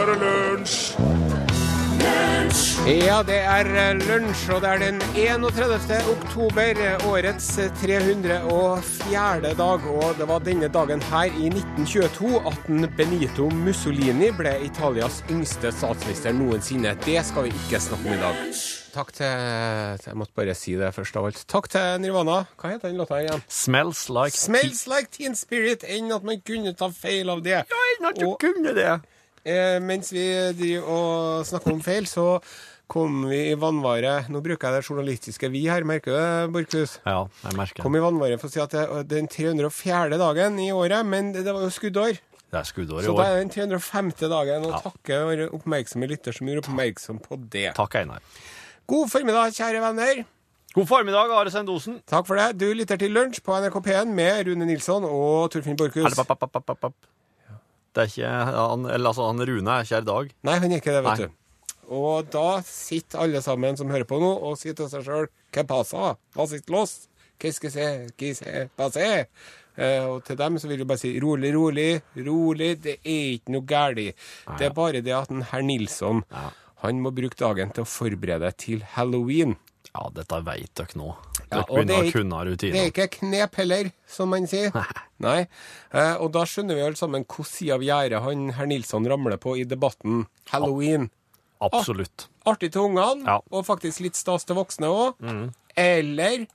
er det lunsj! Ja, det er eh, lunsj, og det er den 31. oktober, eh, årets 304. dag. Og det var denne dagen her i 1922 at Benito Mussolini ble Italias yngste statsminister noensinne. Det skal vi ikke snakke om i dag. Takk til Jeg måtte bare si det først av alt. Takk til Nirvana. Hva heter den låta igjen? Smells like Smells like Teen Spirit. Enn at man kunne ta feil av det. Ja, enn at du Og- kunne det. Eh, mens vi driver og snakker om feil, så kom vi i vannvare Nå bruker jeg det journalistiske vi her, merker du det, Borchhus? Ja, jeg merker Kom i vannvare for å si at det er den 304. dagen i året, men det det var jo skuddår. Det er skuddår i år. Så det er det den 305. dagen, og Ja. takker våre oppmerksomme lytter som gjorde oppmerksom på det. Takk, Einar. God formiddag, kjære venner. God formiddag, Are Sendosen. Takk for det. Du lytter til Lunsj på NRK P1 med Rune Nilsson og Torfinn Borchhus. Det er ikke han, eller, altså, han Rune er ikke her i dag. Nei, han er ikke det, vet Nei. du. Og da sitter alle sammen som hører på nå, og sier til seg sjøl Hva passer? Hva sitter los? Hva skal se? Hva se? Hva se? Eh, og til dem så vil jeg bare si rolig, rolig, rolig. Det er ikke noe galt. Det er bare det at den herr Nilsson han må bruke dagen til å forberede til halloween. Ja, dette vet dere nå. Ja, Dere begynner ikke, å kunne rutiner. Det er ikke knep heller, som man sier. Nei. Eh, og da skjønner vi alle sammen hvilken side av gjerdet han herr Nilsson ramler på i debatten halloween. Absolutt. artig til ungene, Ja. og faktisk litt stas til voksne òg. Eller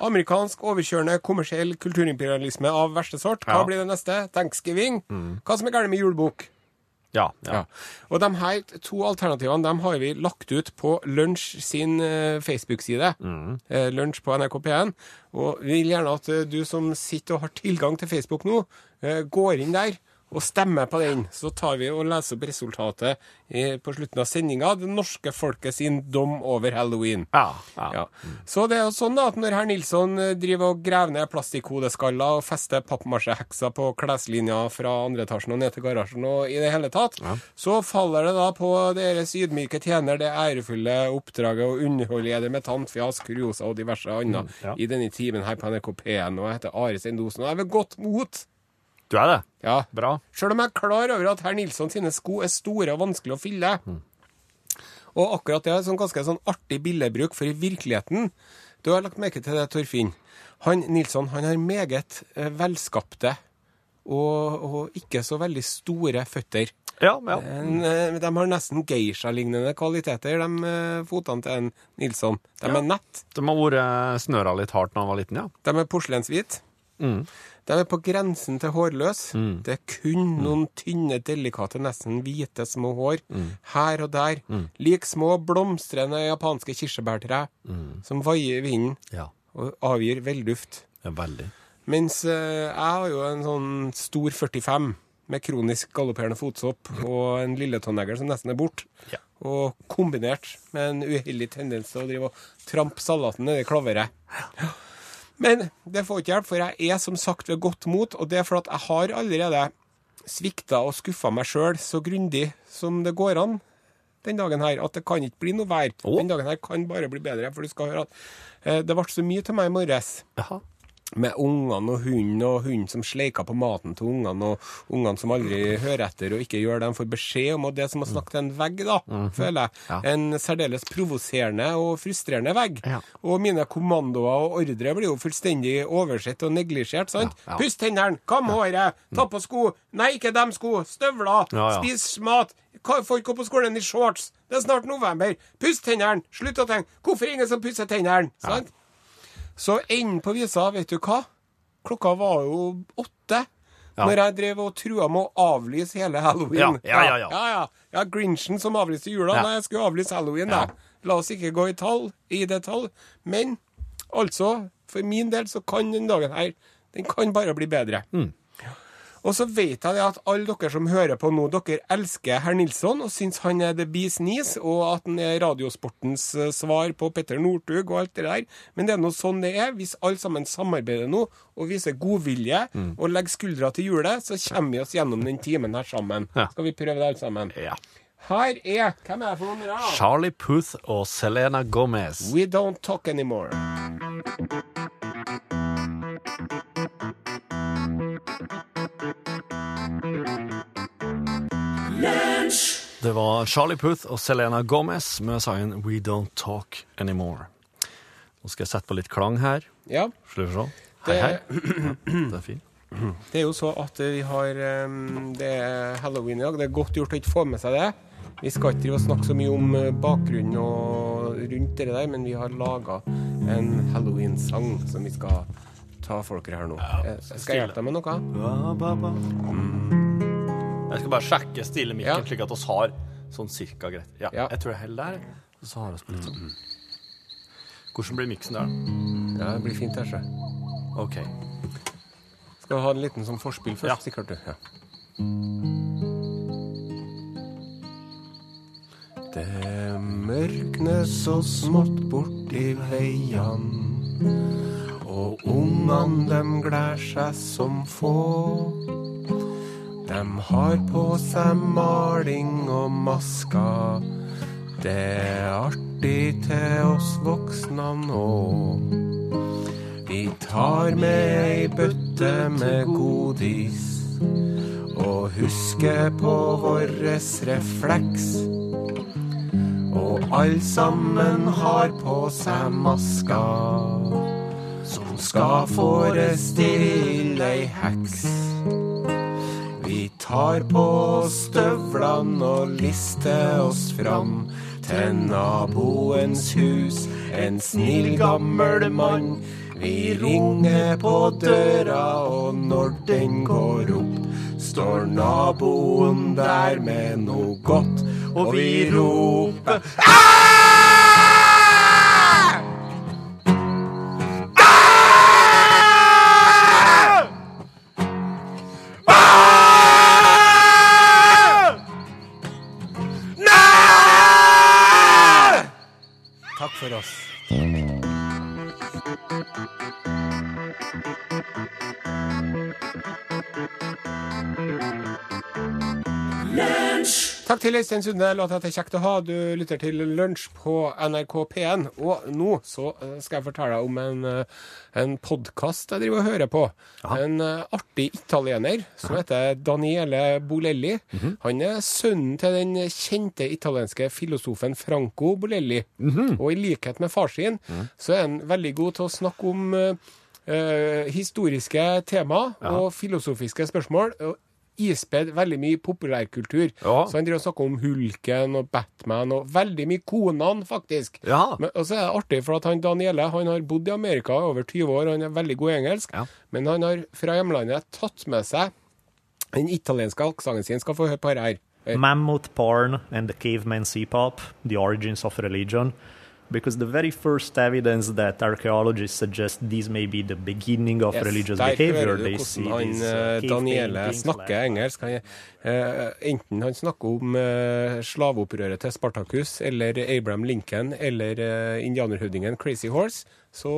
amerikansk overkjørende kommersiell kulturimperialisme av verste sort. Hva Ja. blir det neste? Thanksgiving. Hva som er galt med julebok? Ja. ja. Ja. Og de her to alternativene de har vi lagt ut på Lunsj sin eh, Facebook-side. Mm. Lunsj på NRK P1. Og vi vil gjerne at eh, du som sitter og har tilgang til Facebook nå, eh, går inn der og stemmer på den. Så tar vi og leser opp resultatet i, på slutten av sendinga. Det norske folket sin dom over halloween. Ja, ja. Ja. Så det er jo sånn da at når herr Nilsson eh, driver og graver ned plastikkhodeskaller og fester pappmasjehekser på kleslinja fra andre etasjen og ned til garasjen og i det hele tatt, så faller det da på deres ydmyke tjener det ærefulle oppdraget å underholde dere med tantfjas, kuriosa og diverse annet ja. i denne timen her på NRK P1. Og jeg heter Are Sendosen, og jeg er ved godt mot. Du er det? Ja. Bra. Sjøl om jeg er klar over at herr Nilsson sine sko er store og vanskelig å fylle. Og akkurat det er sånn ganske sånn artig billedbruk, for i virkeligheten Du har lagt merke til det, Torfinn. Han Nilsson han har meget eh, velskapte og, og ikke så veldig store føtter. Ja, ja. En, eh, de har nesten geisha-lignende kvaliteter, de eh, fotene til en Nilsson. De Ja. er nett. De har vært snøra litt hardt da han var liten, ja. De er porselenshvite. Mm. De er på grensen til hårløs. Det er kun noen tynne, delikate, nesten hvite små hår her og der. Lik små blomstrende japanske kirsebærtre som vaier i vinden Ja. og avgir velduft. ja veldig. Mens uh, jeg har jo en sånn stor 45 med kronisk galopperende fotsopp og en lilletånegl som nesten er borte. Ja. Og kombinert med en uheldig tendens til å drive og trampe salaten nedi klaveret. Men det får ikke hjelp, for jeg er som sagt ved godt mot, og det er fordi jeg har allerede svikta og skuffa meg sjøl så grundig som det går an den dagen her, at det kan ikke bli noe vær. Oh. Den dagen her kan bare bli bedre, for du skal høre at eh, det ble så mye til meg i morges Jaha. Med ungene og hunden, og hunden som sleiker på maten til ungene, og ungene som aldri hører etter og ikke gjør det de får beskjed om, og det som har snakket til en vegg, da, føler jeg. Ja. En særdeles provoserende og frustrerende vegg. Ja. Og mine kommandoer og ordre blir jo fullstendig oversett og neglisjert, sant? Ja. Puss tennene, kam håret, ta på sko, nei, ikke dem sko, støvler, spis mat. Folk går på skolen i shorts. Det er snart november. Puss tennene. Slutt å tenke. Hvorfor er ingen som pusser tennene? Sant? Så enden på visa, vet du hva? Klokka var jo åtte. Ja. Når jeg drev og trua med å avlyse hele halloween. Ja, ja, ja, ja. ja, ja. Grinchen som avlyste jula når jeg skulle avlyse halloween. Da. La oss ikke gå i tall, i detalj. Men altså, for min del så kan den dagen her Den kan bare bli bedre. Mm. Og så vet jeg at alle dere som hører på nå, dere elsker herr Nilsson og syns han er the bees knees, og at han er Radiosportens eh, svar på Petter Northug og alt det der. Men det er nå sånn det er. Hvis alle sammen samarbeider nå og viser godvilje og legger skuldra til hjulet, så kommer vi oss gjennom den timen her sammen. Ja. Skal vi prøve det alle sammen? Ja. Her er Hvem er det for noen? Charlie Puth og Selena Gomez. We don't talk anymore. Det var Charlie Puth og Selena Gomez med sangen We Don't Talk Anymore. Nå skal jeg sette på litt klang her. Ja, Slutt se. Hei, Det- hei. Det er fint. det er jo så at vi har Det er halloween i dag. Det er godt gjort å ikke få med seg det. Vi skal ikke drive og snakke så mye om uh, bakgrunnen og rundt det der, men vi har laga en halloween-sang som vi skal ta folk her nå. Jeg skal jeg hjelpe deg med noe? Jeg skal bare sjekke stille mikken, Ja. slik at oss har sånn cirka greit. Ja, Ja. Jeg tror jeg holder der. Og Så har vi på litt sånn. Hvordan blir miksen der? Ja, det blir fint her, sjø. OK. Skal vi ha en liten sånn forspill først? Ja. Sikkert du. Ja. Det mørkner så smått borti veiene, og ungene dem glær seg som få. Dem har på seg maling og masker. Det er artig til oss voksne nå. Vi tar med ei bøtte med godis og husker på vår refleks. Og alle sammen har på seg masker som skal forestille ei heks. Tar på oss støvlene og lister oss fram. Til naboens hus, en snill gammel mann. Vi ringer på døra, og når den går opp, står naboen der med noe godt, og vi roper Takk for Takk til Øystein Sunde. Låta til Kjekt å ha. Du lytter til Lunsj på NRK P1. Og nå så eh, skal jeg fortelle deg om en, eh, en podkast jeg driver og hører på. En eh, artig italiener som heter Daniele Bolelli. Han er sønnen til den kjente italienske filosofen Franco Bolelli. Og i likhet med far sin så er han veldig god til å snakke om eh, historiske tema og filosofiske spørsmål. og Ispedd veldig mye populærkultur. Ja. Så han driver og snakker om Hulken og Batman og veldig mye konene, faktisk. Ja. Men, og så er det artig, for at han Daniele han har bodd i Amerika i over 20 år, han er veldig god i engelsk. Ja. Men han har fra hjemlandet tatt med seg den italienske aksenten sin. Skal få høre på dette her. Mammoth porn and the caveman C-pop, the origins of religion. Because the very first evidence that archaeologists suggest this may be the beginning of Yes, religious behavior, they see han these uh, eh, Daniele snakker like- engelsk. Han, uh, enten han snakker om uh, slaveopprøret til Spartacus, eller Abraham Lincoln, eller uh, indianerhøvdingen Crazy Horse, så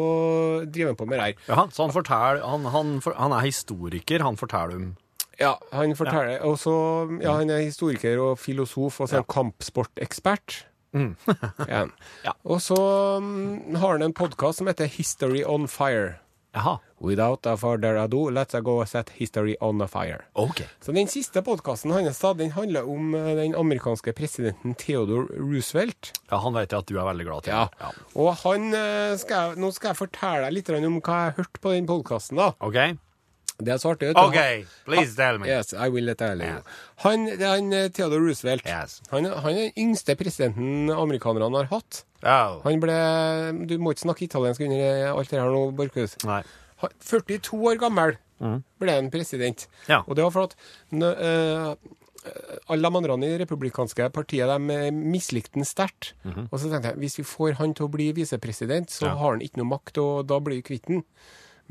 driver han på med det her. Så han forteller han, han, for, han er historiker, han forteller om Ja, han forteller Og så Ja, han er historiker og filosof og så er han kampsportekspert. Ja. Ja. Og så um, har han en podkast som heter History on Fire. Jaha, Without a further ado, let's go set history on a fire. OK. Så den siste podkasten hans da, den handler om eh, den amerikanske presidenten Theodore Roosevelt. Ja, han vet jeg at du er veldig glad til. Ja. Og han eh, skal, Nå skal jeg fortelle deg litt om hva jeg hørte på den podkasten. OK? Det så artig. du. OK, please tell me. Yes, I will tell you. Yes. Han, han eh, Theodore Roosevelt. Yes. Han, han er den yngste presidenten amerikanerne har hatt. Oh. Han ble Du må ikke snakke italiensk under alt det her nå, Borchhus. Nei. 42 år gammel ble han president. Ja. Og det var for at eh, alle de andre i republikanske partiet de eh, mislikte han sterkt. Og så tenkte jeg hvis vi får han til å bli visepresident, så Ja. har han ikke noe makt, og da blir vi kvitt han.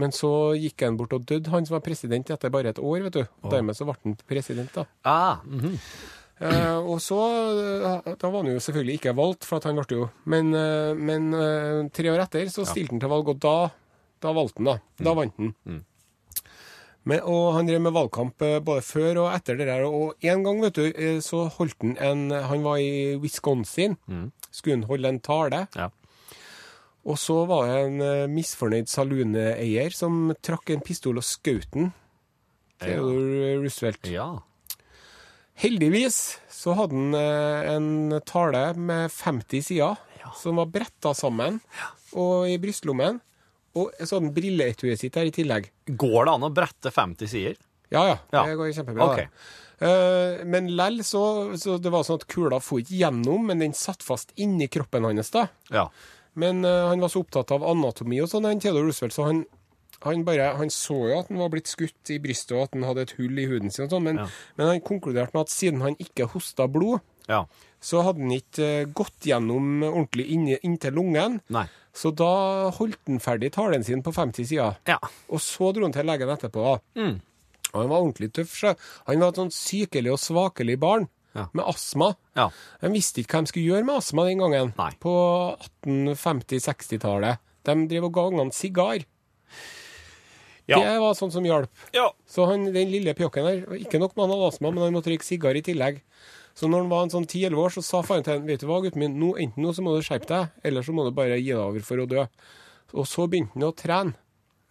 Men så gikk han bort og døde, han som var president, etter bare et år. vet du. Og dermed så ble han president. da. Ah, mhm. Eh, og så eh, Da var han jo selvfølgelig ikke valgt, for at han ble jo Men, eh, men eh, tre år etter så stilte han til valg, og da, da valgte han, da. Da vant han. Men, og han drev med valgkamp både før og etter det der. Og en gang, vet du, så holdt han en Han var i Wisconsin. Skulle han holde en tale. Ja. Og så var det en eh, misfornøyd saluneeier som trakk en pistol og skjøt den. Theodore Roosevelt. Ja. Heldigvis så hadde han eh, en tale med 50 sider, som var bretta sammen og i brystlommen. Og så hadde han brilleetuiet sitt der i tillegg. Går det an å brette 50 sider? Ja, ja. Ja. Det går kjempebra. Ok. det. Eh, men lell så, så det var sånn at kula for ikke gjennom, men den satt fast inni kroppen hans. da. Ja. Men uh, han var så opptatt av anatomi og sånn, han Theodore Roosevelt, så han, han bare, han så jo at han var blitt skutt i brystet, og at han hadde et hull i huden sin, og sånn, men, Ja. men han konkluderte med at siden han ikke hosta blod, Ja. så hadde han ikke eh, gått gjennom ordentlig inni, inntil lungen. Nei. Så da holdt han ferdig talen sin på 50 sider. Ja. Og så dro han til legen etterpå. Mm. Og han var ordentlig tøff. Så. Han var et sånn sykelig og svakelig barn Ja. med astma. Ja. De visste ikke hva de skulle gjøre med astma den gangen. Nei. På 1850-60-tallet. De drev og ga ungene sigar. Ja. Det var sånn som hjalp. Ja. Så han, den lille pjokken der, ikke nok med han hadde astma, men han måtte røyke sigar i tillegg. Så når han var en sånn 10-11 år, så sa faren til han, vet du hva, gutten min, nå, enten nå så må du skjerpe deg, eller så må du bare gi deg over for å dø. Og så begynte han å trene,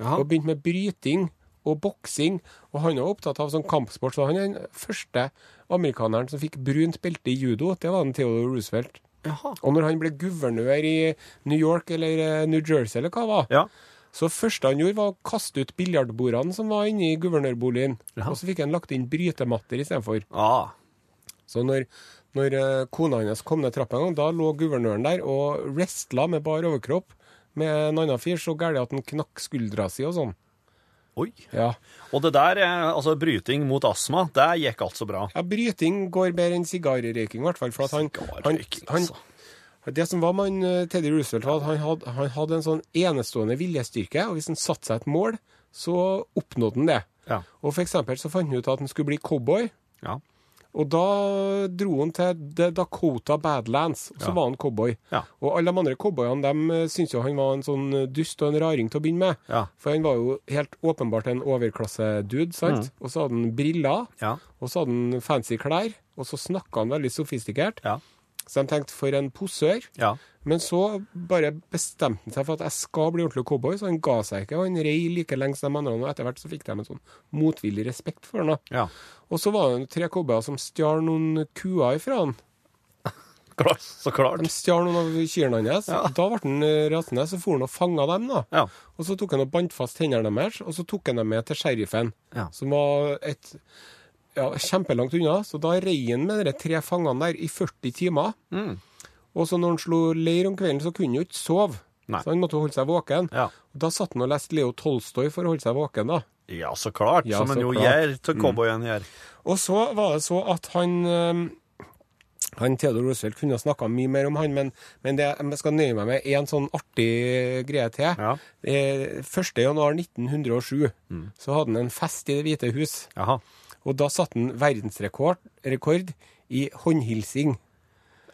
Ja. og begynte med bryting og boksing, og han var opptatt av sånn kampsport, så han er den første amerikaneren som fikk brunt belte i judo, det var den Theodore Roosevelt. Jaha. Og når han ble guvernør i New York eller eh, New Jersey eller hva det var, Ja. så første han gjorde var å kaste ut biljardbordene som var inne i guvernørboligen, Ja. og så fikk han lagt inn brytematter istedenfor. Ah. Så når, når eh, kona hans kom ned trappa en gang, da lå guvernøren der og wrestla med bar overkropp med en annen fyr så gæren at han knakk skuldra si og sånn. Oi. Ja. Og det der, eh, altså bryting mot astma, det gikk altså bra. ja, bryting går bedre enn sigarrøyking, i hvert fall. For at han, han, han, altså. det som var med eh, Teddy Roosevelt, var at han hadde, han hadde en sånn enestående viljestyrke, og hvis han satte seg et mål, så oppnådde han det. Ja. Og for eksempel så fant han ut at han skulle bli cowboy. Ja. Og da dro han til The Dakota Badlands, og så Ja. var han cowboy. Ja. Og alle de andre cowboyene de syntes jo han var en sånn dust og en raring til å begynne med. Ja. For han var jo helt åpenbart en overklassedude, sant? Mm. Og så hadde han briller, Ja. og så hadde han fancy klær, og så snakka han veldig sofistikert. Ja. Så de tenkte for en posør. Ja. Men så bare bestemte han seg for at jeg skal bli ordentlig cowboy, så han ga seg ikke. Og han rei like lenge som de andre, og etter hvert så fikk de en sånn motvillig respekt for han. Ja. Og så var det tre cowboyer som stjal noen kuer ifra han. Klart. Så klart. De stjal noen av kyrne hans. Ja. Da ble han eh, rasende, så for han og fanga dem. da. Ja. Og så tok han og bandt fast hendene deres, og så tok han dem med til sheriffen, Ja. som var et ja, kjempelangt unna. Så da rei han med de tre fangene der i 40 timer. Mm. Og så når han slo leir om kvelden, så kunne han jo ikke sove. Nei. Så han måtte holde seg våken. Ja. Og Da satt han og leste Leo Tolstoy for å holde seg våken. da. Ja, så klart. Ja, som en jo gjør til cowboyen gjør. Og så var det så at han eh, han Theodor Roosevelt kunne snakka mye mer om han, men, men det, jeg skal nøye meg med én sånn artig greie til. Ja. Eh, 1. januar 1907 så hadde han en fest i Det hvite hus. Jaha. Og da satte han verdensrekord rekord i håndhilsing.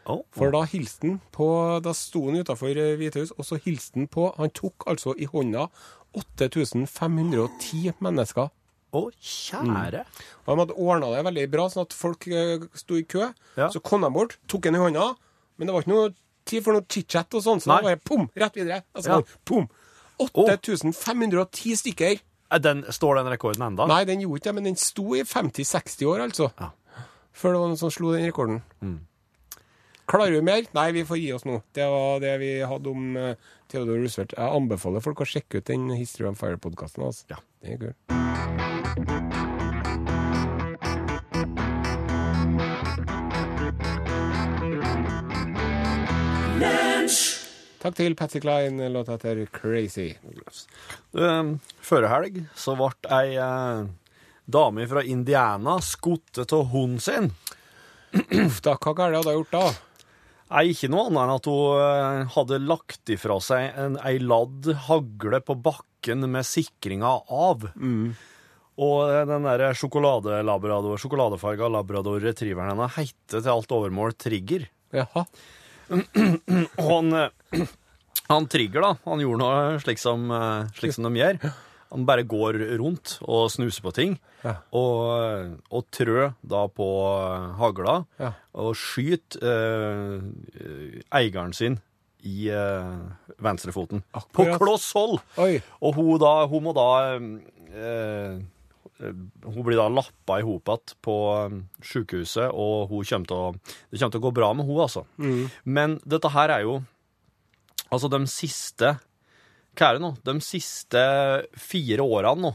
Oh. For da hilste han på Da sto han utafor Hvitehus, og så hilste han på Han tok altså i hånda 8510 mennesker. Å, kjære. Og de hadde ordna det veldig bra, sånn at folk eh, sto i kø. Ja. Så kom de bort, tok han i hånda, men det var ikke noe tid for noe chit-chat og sånn, så Nei. det var bare pum, rett videre. Altså, Ja. pum. 8510 stykker. Er Den, står den rekorden enda? Nei, den gjorde ikke det, men den sto i 50-60 år, altså. Ja. Før det var noen som slo den rekorden. Klarer vi mer? Nei, vi får gi oss nå. Det var det vi hadde om uh, Theodore Roosevelt. Jeg anbefaler folk å sjekke ut den History on Fire-podkasten. Altså. Ja. Det er kul. Takk til Patsy Klein. låta heter 'Crazy'. Um, Førre helg så ble ei eh, dame fra Indiana skutt av hunden sin. Uff da, hva galt hadde hun gjort da? Nei, ikke noe annet enn at hun eh, hadde lagt ifra seg en, ei ladd hagle på bakken med sikringa av. Og eh, den der sjokoladelabrador, sjokoladefarga labrador retrieveren hennes heter til alt overmål Trigger. Jaha. Og han, eh, han Trigger, da, han gjorde noe slik som, eh, slik som de gjør. Han bare går rundt og snuser på ting, Ja. og, og trø da på eh, hagla, Ja. og skyter eh, eieren sin i eh, venstrefoten. På kloss hold! Oi. Og hun, da, hun må da eh, eh, Hun blir da lappa i hop igjen på eh, sykehuset, og hun kommer å, det kommer til å gå bra med hun, altså. Men dette her er jo Altså, de siste Hva er det nå? De siste fire årene nå,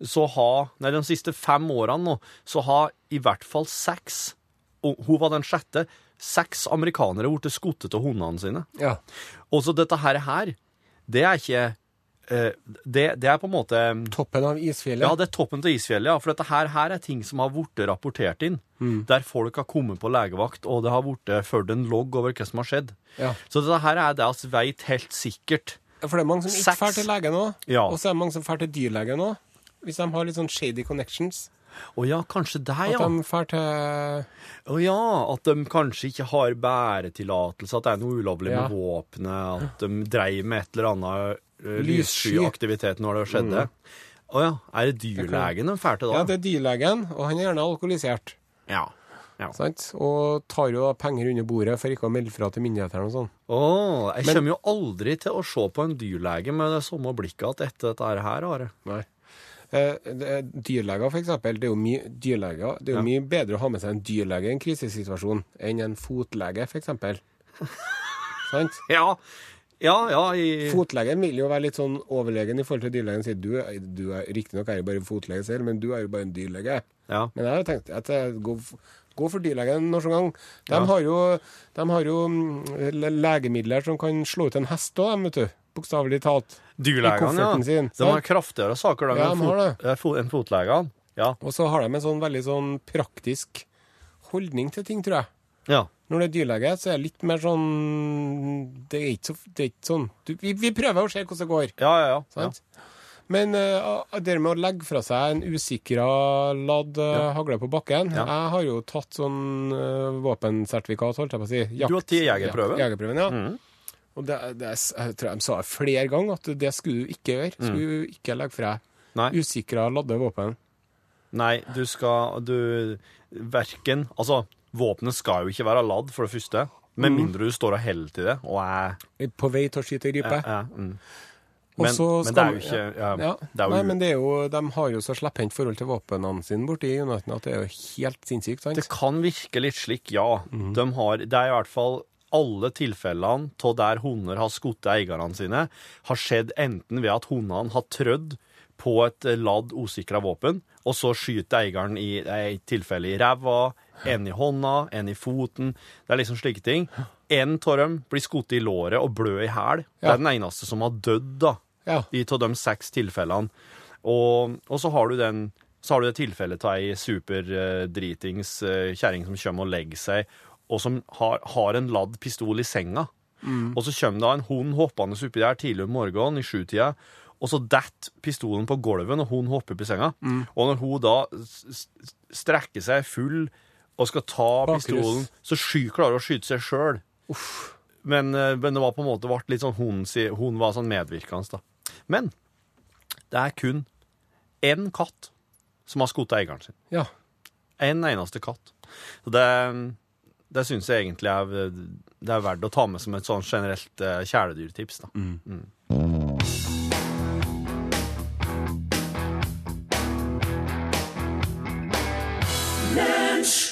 så har Nei, de siste fem årene nå, så har i hvert fall seks og Hun var den sjette. Seks amerikanere ble skutt av hundene sine. Ja. Og så dette her, her det er ikke eh, det, det er på en måte Toppen av isfjellet. Ja, det er toppen av isfjellet, ja. For dette her, her er ting som har blitt rapportert inn. Mm. Der folk har kommet på legevakt, og det har blitt ført en logg over hva som har skjedd. Ja. Så dette her er det vi vet helt sikkert. For det er mange som ikke drar til lege nå, Ja. og så er det mange som drar til dyrlege nå. Hvis de har litt sånn shady connections. Å ja, kanskje det, At de drar til Å ja, At de kanskje ikke har bæretillatelse, at det er noe ulovlig Ja. med våpenet, at de dreiv med et eller annet. Lyssky-aktivitet når det skjedde. Å ja. Er det dyrlegen de drar til da? Ja, det er dyrlegen, og han er gjerne alkoholisert. Ja. ja. Sant? Og tar jo da penger under bordet for ikke å melde fra til myndighetene og sånn. Oh, jeg Men- kommer jo aldri til å se på en dyrlege med det samme blikket at etter dette her, Are. Nei. Eh, er dyrleger, for eksempel, det er jo mye dyrleger. Det er jo mye bedre å ha med seg en dyrlege i en krisesituasjon enn en fotlege, for eksempel. Sant? Ja, ja, ja i... Fotlegen vil jo være litt sånn overlegen i forhold til dyrlegen. Sier du, du er riktignok er jo bare fotlege selv, men du er jo bare en dyrlege. Ja. Men jeg har tenkt at jeg gå, gå for dyrlegen når som gang. De har jo, de har jo mm, legemidler som kan slå ut en hest òg, vet du. Bokstavelig talt. Dyrlegene, ja. sin, De har kraftigere saker Ja, enn de har fot, en fo- enn fotlegene. Ja. Og så har de en sånn veldig sånn praktisk holdning til ting, tror jeg. ja. Når det er dyrlege, så er det litt mer sånn Det er ikke, så, det er ikke sånn du, vi, vi prøver å se hvordan det går. Ja, ja, ja. Sant? Men uh, det med å legge fra seg en usikra ladd uh, hagle på bakken Ja. Jeg har jo tatt sånn uh, våpensertifikat, holdt jeg på å si. Du har tatt jegerprøve? Ja, jegerprøven, ja. Mm. Og det, det, jeg tror de sa det flere ganger at det skulle du ikke gjøre. Skulle du ikke legge fra deg Mm. Usikra ladde våpen. Nei, du skal Du Verken Altså, våpenet skal jo ikke være ladd, for det første. Med mindre du står og holder til det, og er På vei til å skyte i rype. ja, ja, mm. Men, men det er jo ikke ja, Ja. Er jo Nei, men det er jo, de har jo så slepphendt forhold til våpnene sine borti Uniten at det er jo helt sinnssykt. sant? Det kan virke litt slik, ja. Mm. De har, det er i hvert fall alle tilfellene av der hunder har skutt eierne sine, har skjedd enten ved at hundene har trødd på et eh, ladd usikra våpen, og så skyter eieren i i et tilfelle i ræva, en i hånda, en i foten. Det er liksom slike ting. En av dem blir skutt i låret og blø i hæl. Det er den eneste som har dødd, da Ja. i av de seks tilfellene. Og, og så har du den så har du det tilfellet av ei superdritings uh, kjerring som kommer og legger seg, og som har, har en ladd pistol i senga. Og så kommer da en hund hoppende oppi der tidlig om morgenen i sjutida, og så detter pistolen på gulvet når hun hopper opp i senga. Og når hun da strekker seg full og skal ta pistolen, så sky, klarer hun å skyte seg sjøl. Men, eh, men det var på en måte ble litt sånn hun, hun var sånn medvirkende, da. Men det er kun én katt som har skutt eieren sin. ja. En eneste katt. Så det, det syns jeg egentlig er, det er verdt å ta med som et sånn generelt eh, kjæledyrtips. da. Mm.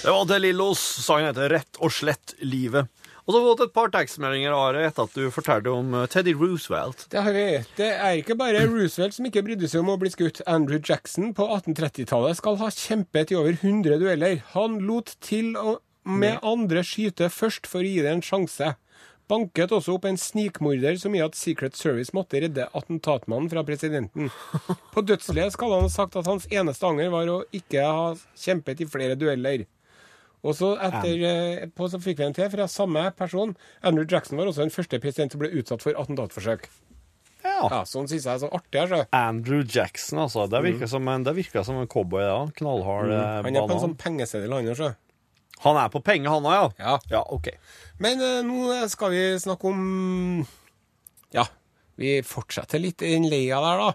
Det var til Lillos. Sangen heter Rett og slett livet. Og så har vi fått et par tekstmeldinger Are, etter at du fortalte om eh, Teddy Roosevelt. Det har vi. Det er ikke bare Roosevelt som ikke brydde seg om å bli skutt. Andrew Jackson på 1830-tallet skal ha kjempet i over 100 dueller. Han lot til å med andre skyte først for å gi det en sjanse. Banket også opp en snikmorder som i at Secret Service måtte redde attentatmannen fra presidenten. På dødsleiet skal han ha sagt at hans eneste anger var å ikke ha kjempet i flere dueller. Og så etter, eh, på, så fikk vi en til fra samme person. Andrew Jackson var også den første president som ble utsatt for attentatforsøk. Ja, Sånn syns jeg er så artig. Altså. Andrew Jackson, altså. Det virker som en, det virker som en cowboy, ja. Knallhard eh, Han er på en sånn pengeseddel, han også. Han er på penger, han òg, ja? Ja. Ja, OK. Men uh, nå skal vi snakke om Ja, vi fortsetter litt i den leia der, da.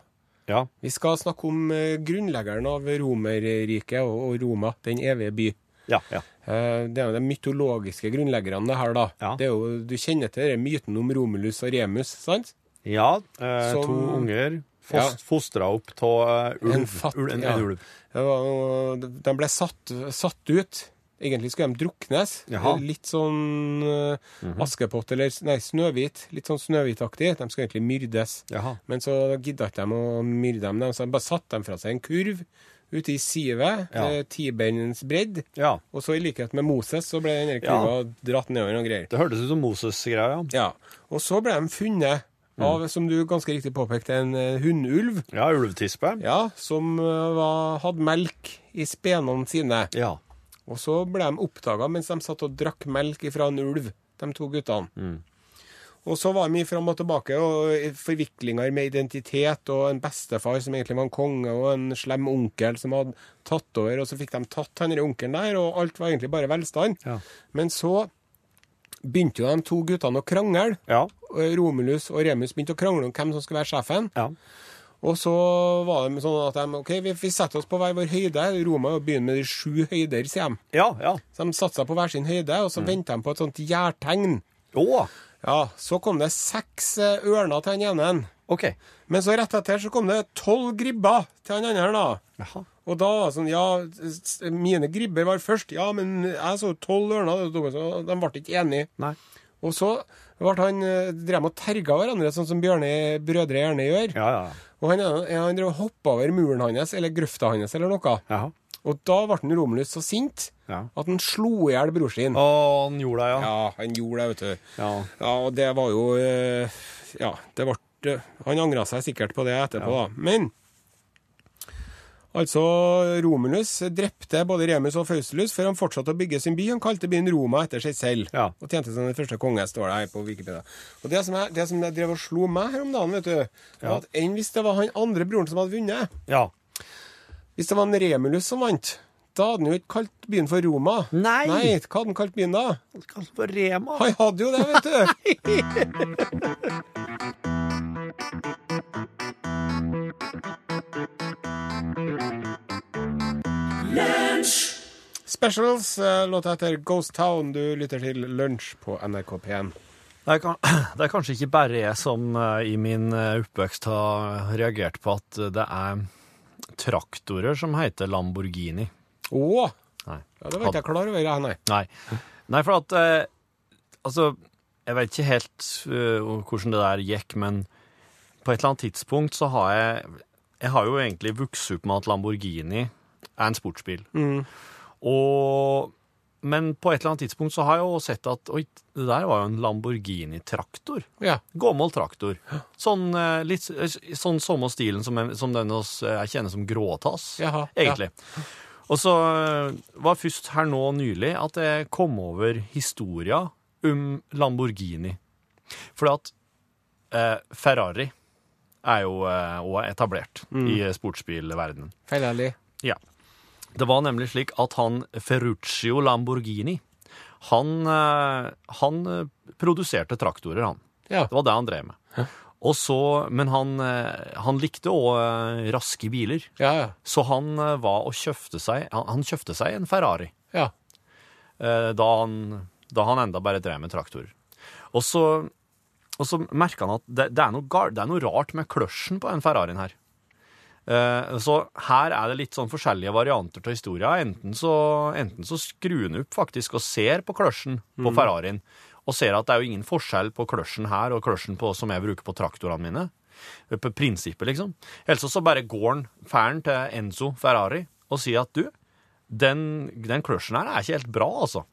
Ja. Vi skal snakke om uh, grunnleggeren av Romerriket og, og Roma, den evige by. Ja. ja. Eh, det er jo de mytologiske grunnleggerne, det her, da. Ja. Det er jo, du kjenner til det, myten om Romulus og Remus, sant? Ja, eh, Som- to unger Ja. Fostra opp av ulv. En fatt- ulv, en, ja. en ulv. Var, de ble satt, satt ut. Egentlig skulle de druknes. Jaha. Litt sånn uh, Askepott eller nei, Snøhvit. Litt sånn Snøhvitaktig. De skulle egentlig myrdes. Jaha. Men så gidda ikke de å myrde dem, så de bare satte dem fra seg en kurv ute i sivet, Ja. ja. tibeinens bredd. Ja. Og så i likhet med Moses, så ble denne Ja. kurva dratt nedover og greier. Det hørtes ut som Moses-greia, ja. Ja. Og så ble de funnet av, som du ganske riktig påpekte, en eh, hunnulv. Ja, ulvtispe. Ja, som eh, var, hadde melk i spenene sine. Ja. Og så ble de oppdaga mens de satt og drakk melk fra en ulv, de to guttene. Og så var det mye fram og tilbake, og forviklinger med identitet, og en bestefar som egentlig var en konge, og en slem onkel som hadde tatt over, og så fikk de tatt han onkelen der, og alt var egentlig bare velstand. Ja. Men så begynte jo de to guttene å krangle. Ja. Romulus og Remus begynte å krangle om hvem som skulle være sjefen. ja. Og så var det sånn at de OK, vi, vi setter oss på hver vår høyde. Roma er jo byen med de sju høyder, sier de. Ja, ja. Så de satte seg på hver sin høyde, og så ventet de på et sånt gjærtegn. Å, Ja, Så kom det seks eh, ørner til han ene. OK. Men så rett etter så kom det tolv gribber til han andre. da. Jaha. Og da var sånn Ja, mine gribber var først. Ja, men jeg så tolv ørner. De ble ikke enige. Nei. Og så ble han, eh, drev og terga hverandre, sånn som Bjørne brødre gjerne gjør. Ja, ja. Og han, han drev og hoppa over muren hans, eller grøfta hans, eller noe. Jaha. Og da ble han Romulus så sint Ja. at han slo i hjel bror sin. Å, han gjorde det, ja. Ja, han gjorde det, vet du. Ja. Ja, og det var jo eh, Ja, det ble Han angra seg sikkert på det etterpå, da. Men altså, Romulus drepte både Remus og Faustulus før han fortsatte å bygge sin by. Han kalte byen Roma etter seg selv. Ja. Og tjente som den første konge, står det her på Wikipedia. Og det som, jeg, det som jeg drev og slo meg her om dagen, vet du, var at enn hvis det var han andre broren som hadde vunnet ja. Hvis det var en Remulus som vant, da hadde han jo ikke kalt byen for Roma. Nei. Nei, Hva hadde han kalt byen da? Kall det for Rema. Han hadde jo det, vet du. Specials, eh, låta heter Ghost Town. Du lytter til Lunsj på NRK P1. Det er, det er kanskje ikke bare jeg som eh, i min eh, oppvekst har reagert på at det er traktorer som heter Lamborghini. Å! Ja, det var ikke jeg klar over, nei. Nei. Nei, for at eh, Altså, jeg vet ikke helt uh, hvordan det der gikk, men på et eller annet tidspunkt så har jeg Jeg har jo egentlig vokst opp med at Lamborghini er en sportsbil. Og Men på et eller annet tidspunkt så har jeg jo sett at oi, det der var jo en Lamborghini-traktor. Ja. Gammel traktor. Sånn eh, litt sånn samme stilen som, som den eh, jeg kjenner som Gråtass, Jaha, egentlig. Og så eh, var først her nå nylig at jeg kom over historia om Lamborghini. Fordi at eh, Ferrari er jo eh, etablert etablert i sportsbilverdenen. Ferrari. Ja. Det var nemlig slik at han Ferruccio Lamborghini, han, eh, han eh, produserte traktorer, han. Ja. Det var det han drev med. Og så, men han, eh, han likte òg raske biler. Ja, ja. Så han eh, var og kjøpte seg Han, han kjøpte seg en Ferrari ja. eh, da, han, da han enda bare drev med traktorer. Og så, og så merka han at det, det, er noe gar, det er noe rart med kløsjen på den Ferrarien her. Eh, så her er det litt sånn forskjellige varianter til historia. Enten så, enten så skrur han opp faktisk og ser på kløsjen på Ferrarien, og ser at det er jo ingen forskjell på kløsjen her og kløsjen som jeg bruker på traktorene mine. På prinsippet, liksom. Ellers så bare går han færen til Enzo Ferrari og sier at du, den, den kløsjen her er ikke helt bra, altså.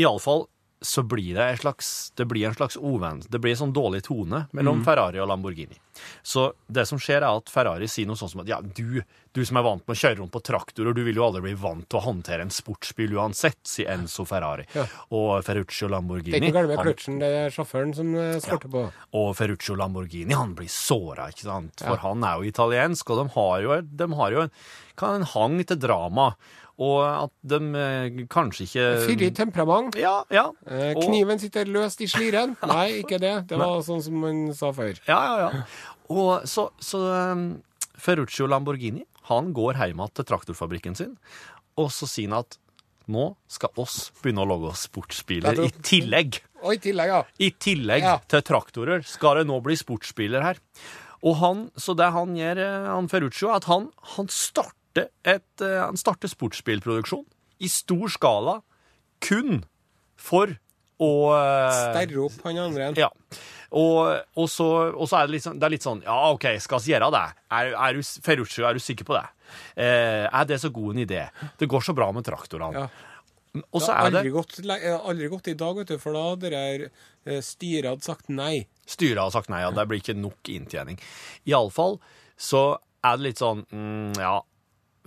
Iallfall så blir det en slags, det blir en slags uvenn. Det blir en sånn dårlig tone mellom Ferrari og Lamborghini. Så det som skjer, er at Ferrari sier noe sånt som at ja, du, du som er vant med å kjøre rundt på traktorer, du vil jo aldri bli vant til å håndtere en sportsbil uansett, sier Enzo Ferrari. Ja. Og Ferruccio Det er Lamborghini ikke galt med kløtsjen, det er sjåføren som sporter skorter på. og Ferruccio Lamborghini han blir såra, ikke sant? For han er jo italiensk, og de har jo, de har jo en, kan en hang til drama. Og at de eh, kanskje ikke Fyrig temperament. Ja, ja. Eh, Og- Kniven sitter løst i sliren. Nei, ikke det. Det var sånn som man sa før. Ja, ja, ja. Og så, så um, Ferruccio Lamborghini, han går hjem igjen til traktorfabrikken sin, og så sier han at nå skal oss begynne å lage sportsbiler i tillegg. Og i tillegg, ja. I tillegg Ja. til traktorer skal det nå bli sportsbiler her. Og han, så det han gjør, eh, han Ferruccio, er at han, han starter et eh, Han starter sportsbilproduksjon i stor skala kun for å eh, Sterre opp han andre. Ja. Og, og, så, og så er det litt sånn, det er litt sånn Ja, OK, skal vi gjøre det? Er, er du, Ferruccio, er du sikker på det? Eh, er det så god en idé? Det går så bra med traktorene. Ja. Og så er det aldri gått, eh, aldri gått i dag, vet du, for da hadde der styret hadde sagt nei. Styret har sagt nei, ja. det blir ikke nok inntjening. Iallfall så er det litt sånn mm, Ja,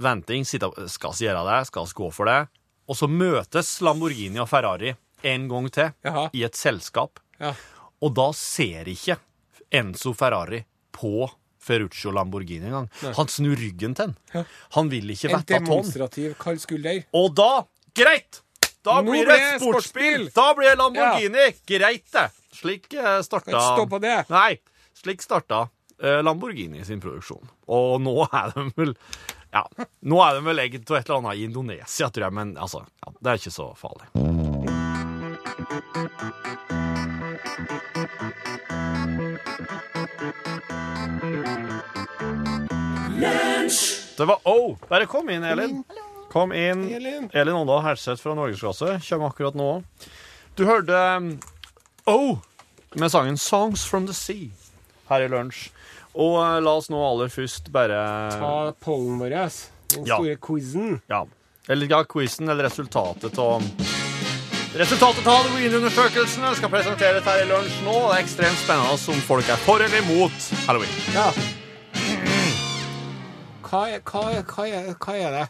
venting. Sitte, skal vi gjøre det? Skal vi gå for det? Og så møtes Lamborghini og Ferrari en gang til Jaha. i et selskap. Ja. Og da ser ikke Enzo Ferrari på Ferruccio Lamborghini engang. Han snur ryggen til den. Han vil ikke vette av demonstrativ kald skulder. Og da Greit! Da Nå blir det et sportsbil! Da blir det Lamborghini! Greit, det. Slik eh, starta på det. Nei. Slik starta eh, Lamborghini sin produksjon. Og nå er de vel Ja, nå er de vel egentlig et eller annet i Indonesia, tror jeg, men altså, ja, det er ikke så farlig. Det var O. Bare kom inn, Elin. Kom inn. Elin. Elin Åndal Herseth fra Norgesklasse kommer akkurat nå. Du hørte O oh, med sangen 'Songs from the Sea' her i lunsj. Og eh, la oss nå aller først bare Ta pollen vår, den Ja. store quizen. Ja. Eller ja, quizen eller resultatet av Resultatet av Halloween-undersøkelsene skal presenteres her i lunsj nå. Det er ekstremt spennende om folk er for eller imot halloween. Ja. Hva er, hva, er, hva, er, hva er det?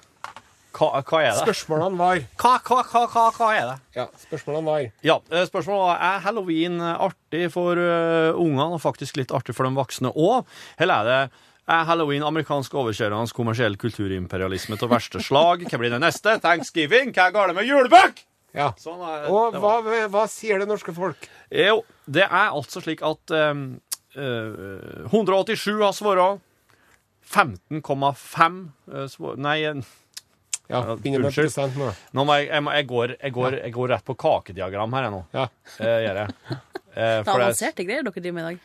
Hva, hva er det? Spørsmålene var Hva, hva, hva, hva, hva er det? Ja, spørsmålene var Ja, eh, spørsmålet var er halloween artig for uh, ungene, og faktisk litt artig for de voksne òg? Eller er det er halloween amerikansk overkjørende kommersiell kulturimperialisme av verste slag? Hva blir det neste? Thanksgiving? Hva er galt med julebøk? Ja. Sånn er, Og hva, hva sier det norske folk? Jo, det er altså slik at um, uh, 187 har svart. 15,5 uh. Nei, eh, Ja, unnskyld. nå. nå må jeg, jeg, må- jeg, går, jeg, går, jeg går rett på kakediagram her, jeg nå. Ja. Eh, gjør jeg. Eh, Det er for det, avanserte greier dere driver med i dag.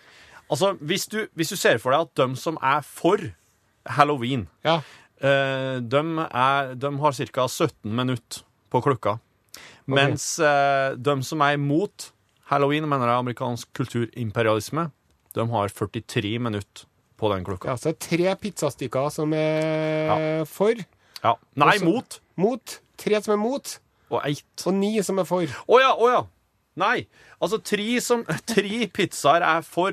altså, hvis du, hvis du ser for deg at de som er for halloween, ja. eh, de, er, de har ca. 17 minutter på klokka. Mens eh, de som er imot halloween, mener jeg amerikansk kulturimperialisme, de har 43 minutter på den klokka. ja. Så tre pizzastykker som er for. Ja. Nei, Også- mot. Mot. Tre som er mot, Og eit. og ni som er for. Å ja, å ja. Nei. Altså tre, som, tre pizzaer er for,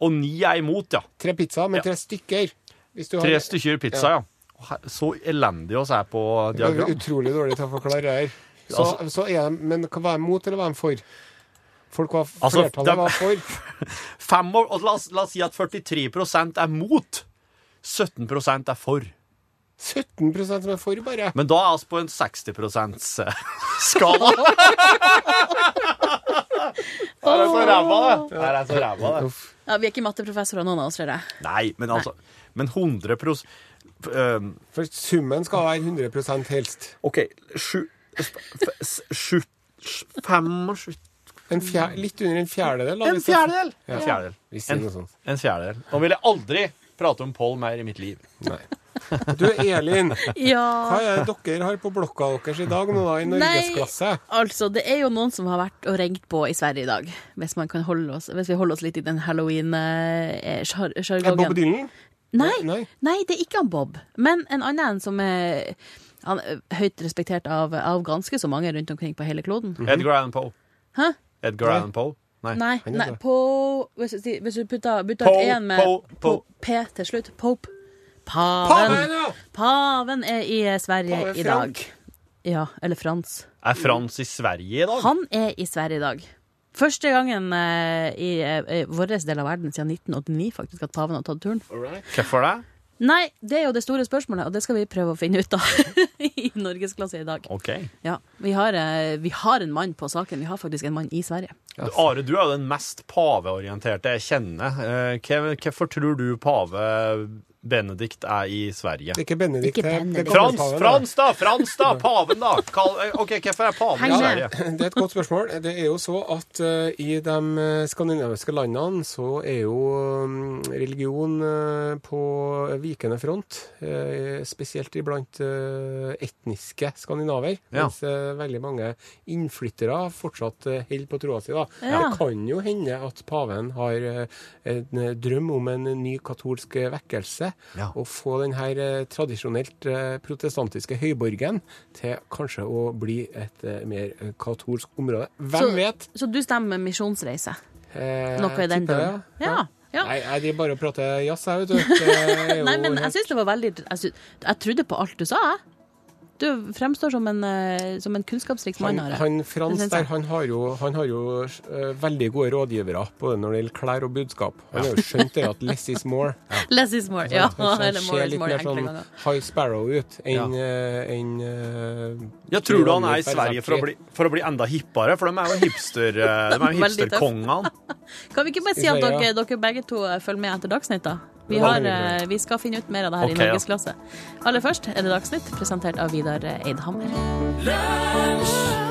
og ni er imot, ja. Tre pizzaer, men tre stykker. Hvis du har stykker pizza, ja. ja. Så elendig oss er på diagram. Det er utrolig dårlig til å forklare her. Så, Altså- så er de, men hva er de mot, eller var de for? Folk var, Altså, flertallet var for. Fem, år, og la, oss, la oss si at 43% er mot. 17% er for. 17% som er for, bare. Men da er vi på en 60 %-skala. Her er så ræva, det. Her er så ræva, det. Ja, Vi er ikke matteprofessorer, noen av oss, tror jeg. Nei, men altså Men 100 um, For summen skal være 100% helst. OK, sju Sju 25 En fjer, litt under en fjerdedel. da, En fjerdedel! Ja. En fjerdedel. En, en fjerdedel. Nå vil jeg aldri prate om Pål mer i mitt liv. Nei. Du, Elin, hva er det dere har på blokka deres i dag nå, da, i norgesklasse? altså, det er jo noen som har vært og ringt på i Sverige i dag. Hvis, man kan holde oss, hvis vi holder oss litt i den Er Bob halloween-sjargongen. Dylan? Nei, Nei. nei, det er ikke han Bob. Men en annen en som er han høyt respektert av, av ganske så mange rundt omkring på hele kloden. Edgar Allan Poe. Hæ? Edgar Allan Poe? Nei. Nei, nei på Hvis, du hvis du putter, bytter Po, ut én med po, po. P til slutt Pope. Paven, Paven. ja! Paven er i Sverige i dag. Ja, eller Frans. Er Frans i Sverige i dag? Han er i Sverige i dag. Første gangen eh, i, eh, vår del av verden siden 1989 faktisk at paven har tatt turen. Hvorfor det? Nei, det er jo det store spørsmålet, og det skal vi prøve å finne ut av i norgesklasse i dag. OK. Ja, vi har, eh, vi har en mann på saken. Vi har faktisk en mann i Sverige. Du, Are, du er jo den mest paveorienterte jeg kjenner. Eh, hva- Hvorfor tror du pave Benedikt er i Sverige. Er ikke Benedikt. Ikke Benedikt. Frans. Frans da! Frans da! Paven, da! Kall, eh, ok, Hvorfor er paven i. Sverige? Det er et godt spørsmål. Det er jo så at uh, i de eh, skandinaviske landene så er jo um, religion uh, på vikende front. Uh, spesielt iblant uh, etniske skandinaver. Ja. Mens veldig mange innflyttere fortsatt uh, holder på troa si. da. Ja. Det kan jo hende at paven har en drøm om en ny katolsk vekkelse. Ja. å få denne eh, tradisjonelt eh, protestantiske høyborgen til kanskje å bli et eh, mer katolsk område. Hvem Så- vet? Så du stemmer misjonsreise? Eh, Noe i den duren? jeg, Ja. ja. Nei, jeg driver bare og prater jazz, jeg, vet du. Nei, men jeg syns det var veldig jeg, synes, jeg trodde på alt du sa, jeg. Du fremstår som en, eh, som en kunnskapsrik mann. han, han Frans der, han har jo, han har jo uh, veldig gode rådgivere både når det gjelder klær og budskap. Han har jo skjønt det at less is more. Less is more. Ja, Han han, han ser litt more mer sånn. High Sparrow ut enn eh, en, eh, Ja, tror du han er i Sverige for å bli, for å bli enda hippere? For de er jo hipster, de er jo hipsterkongene. Kan vi ikke bare si at dere, dere begge to følger med etter Dagsnytt, da? Vi, har, eh, vi skal finne ut mer av det her okay, i ja. Norgesklasse. Aller først er det Dagsnytt, presentert av Vidar Eidhammer. Lunsj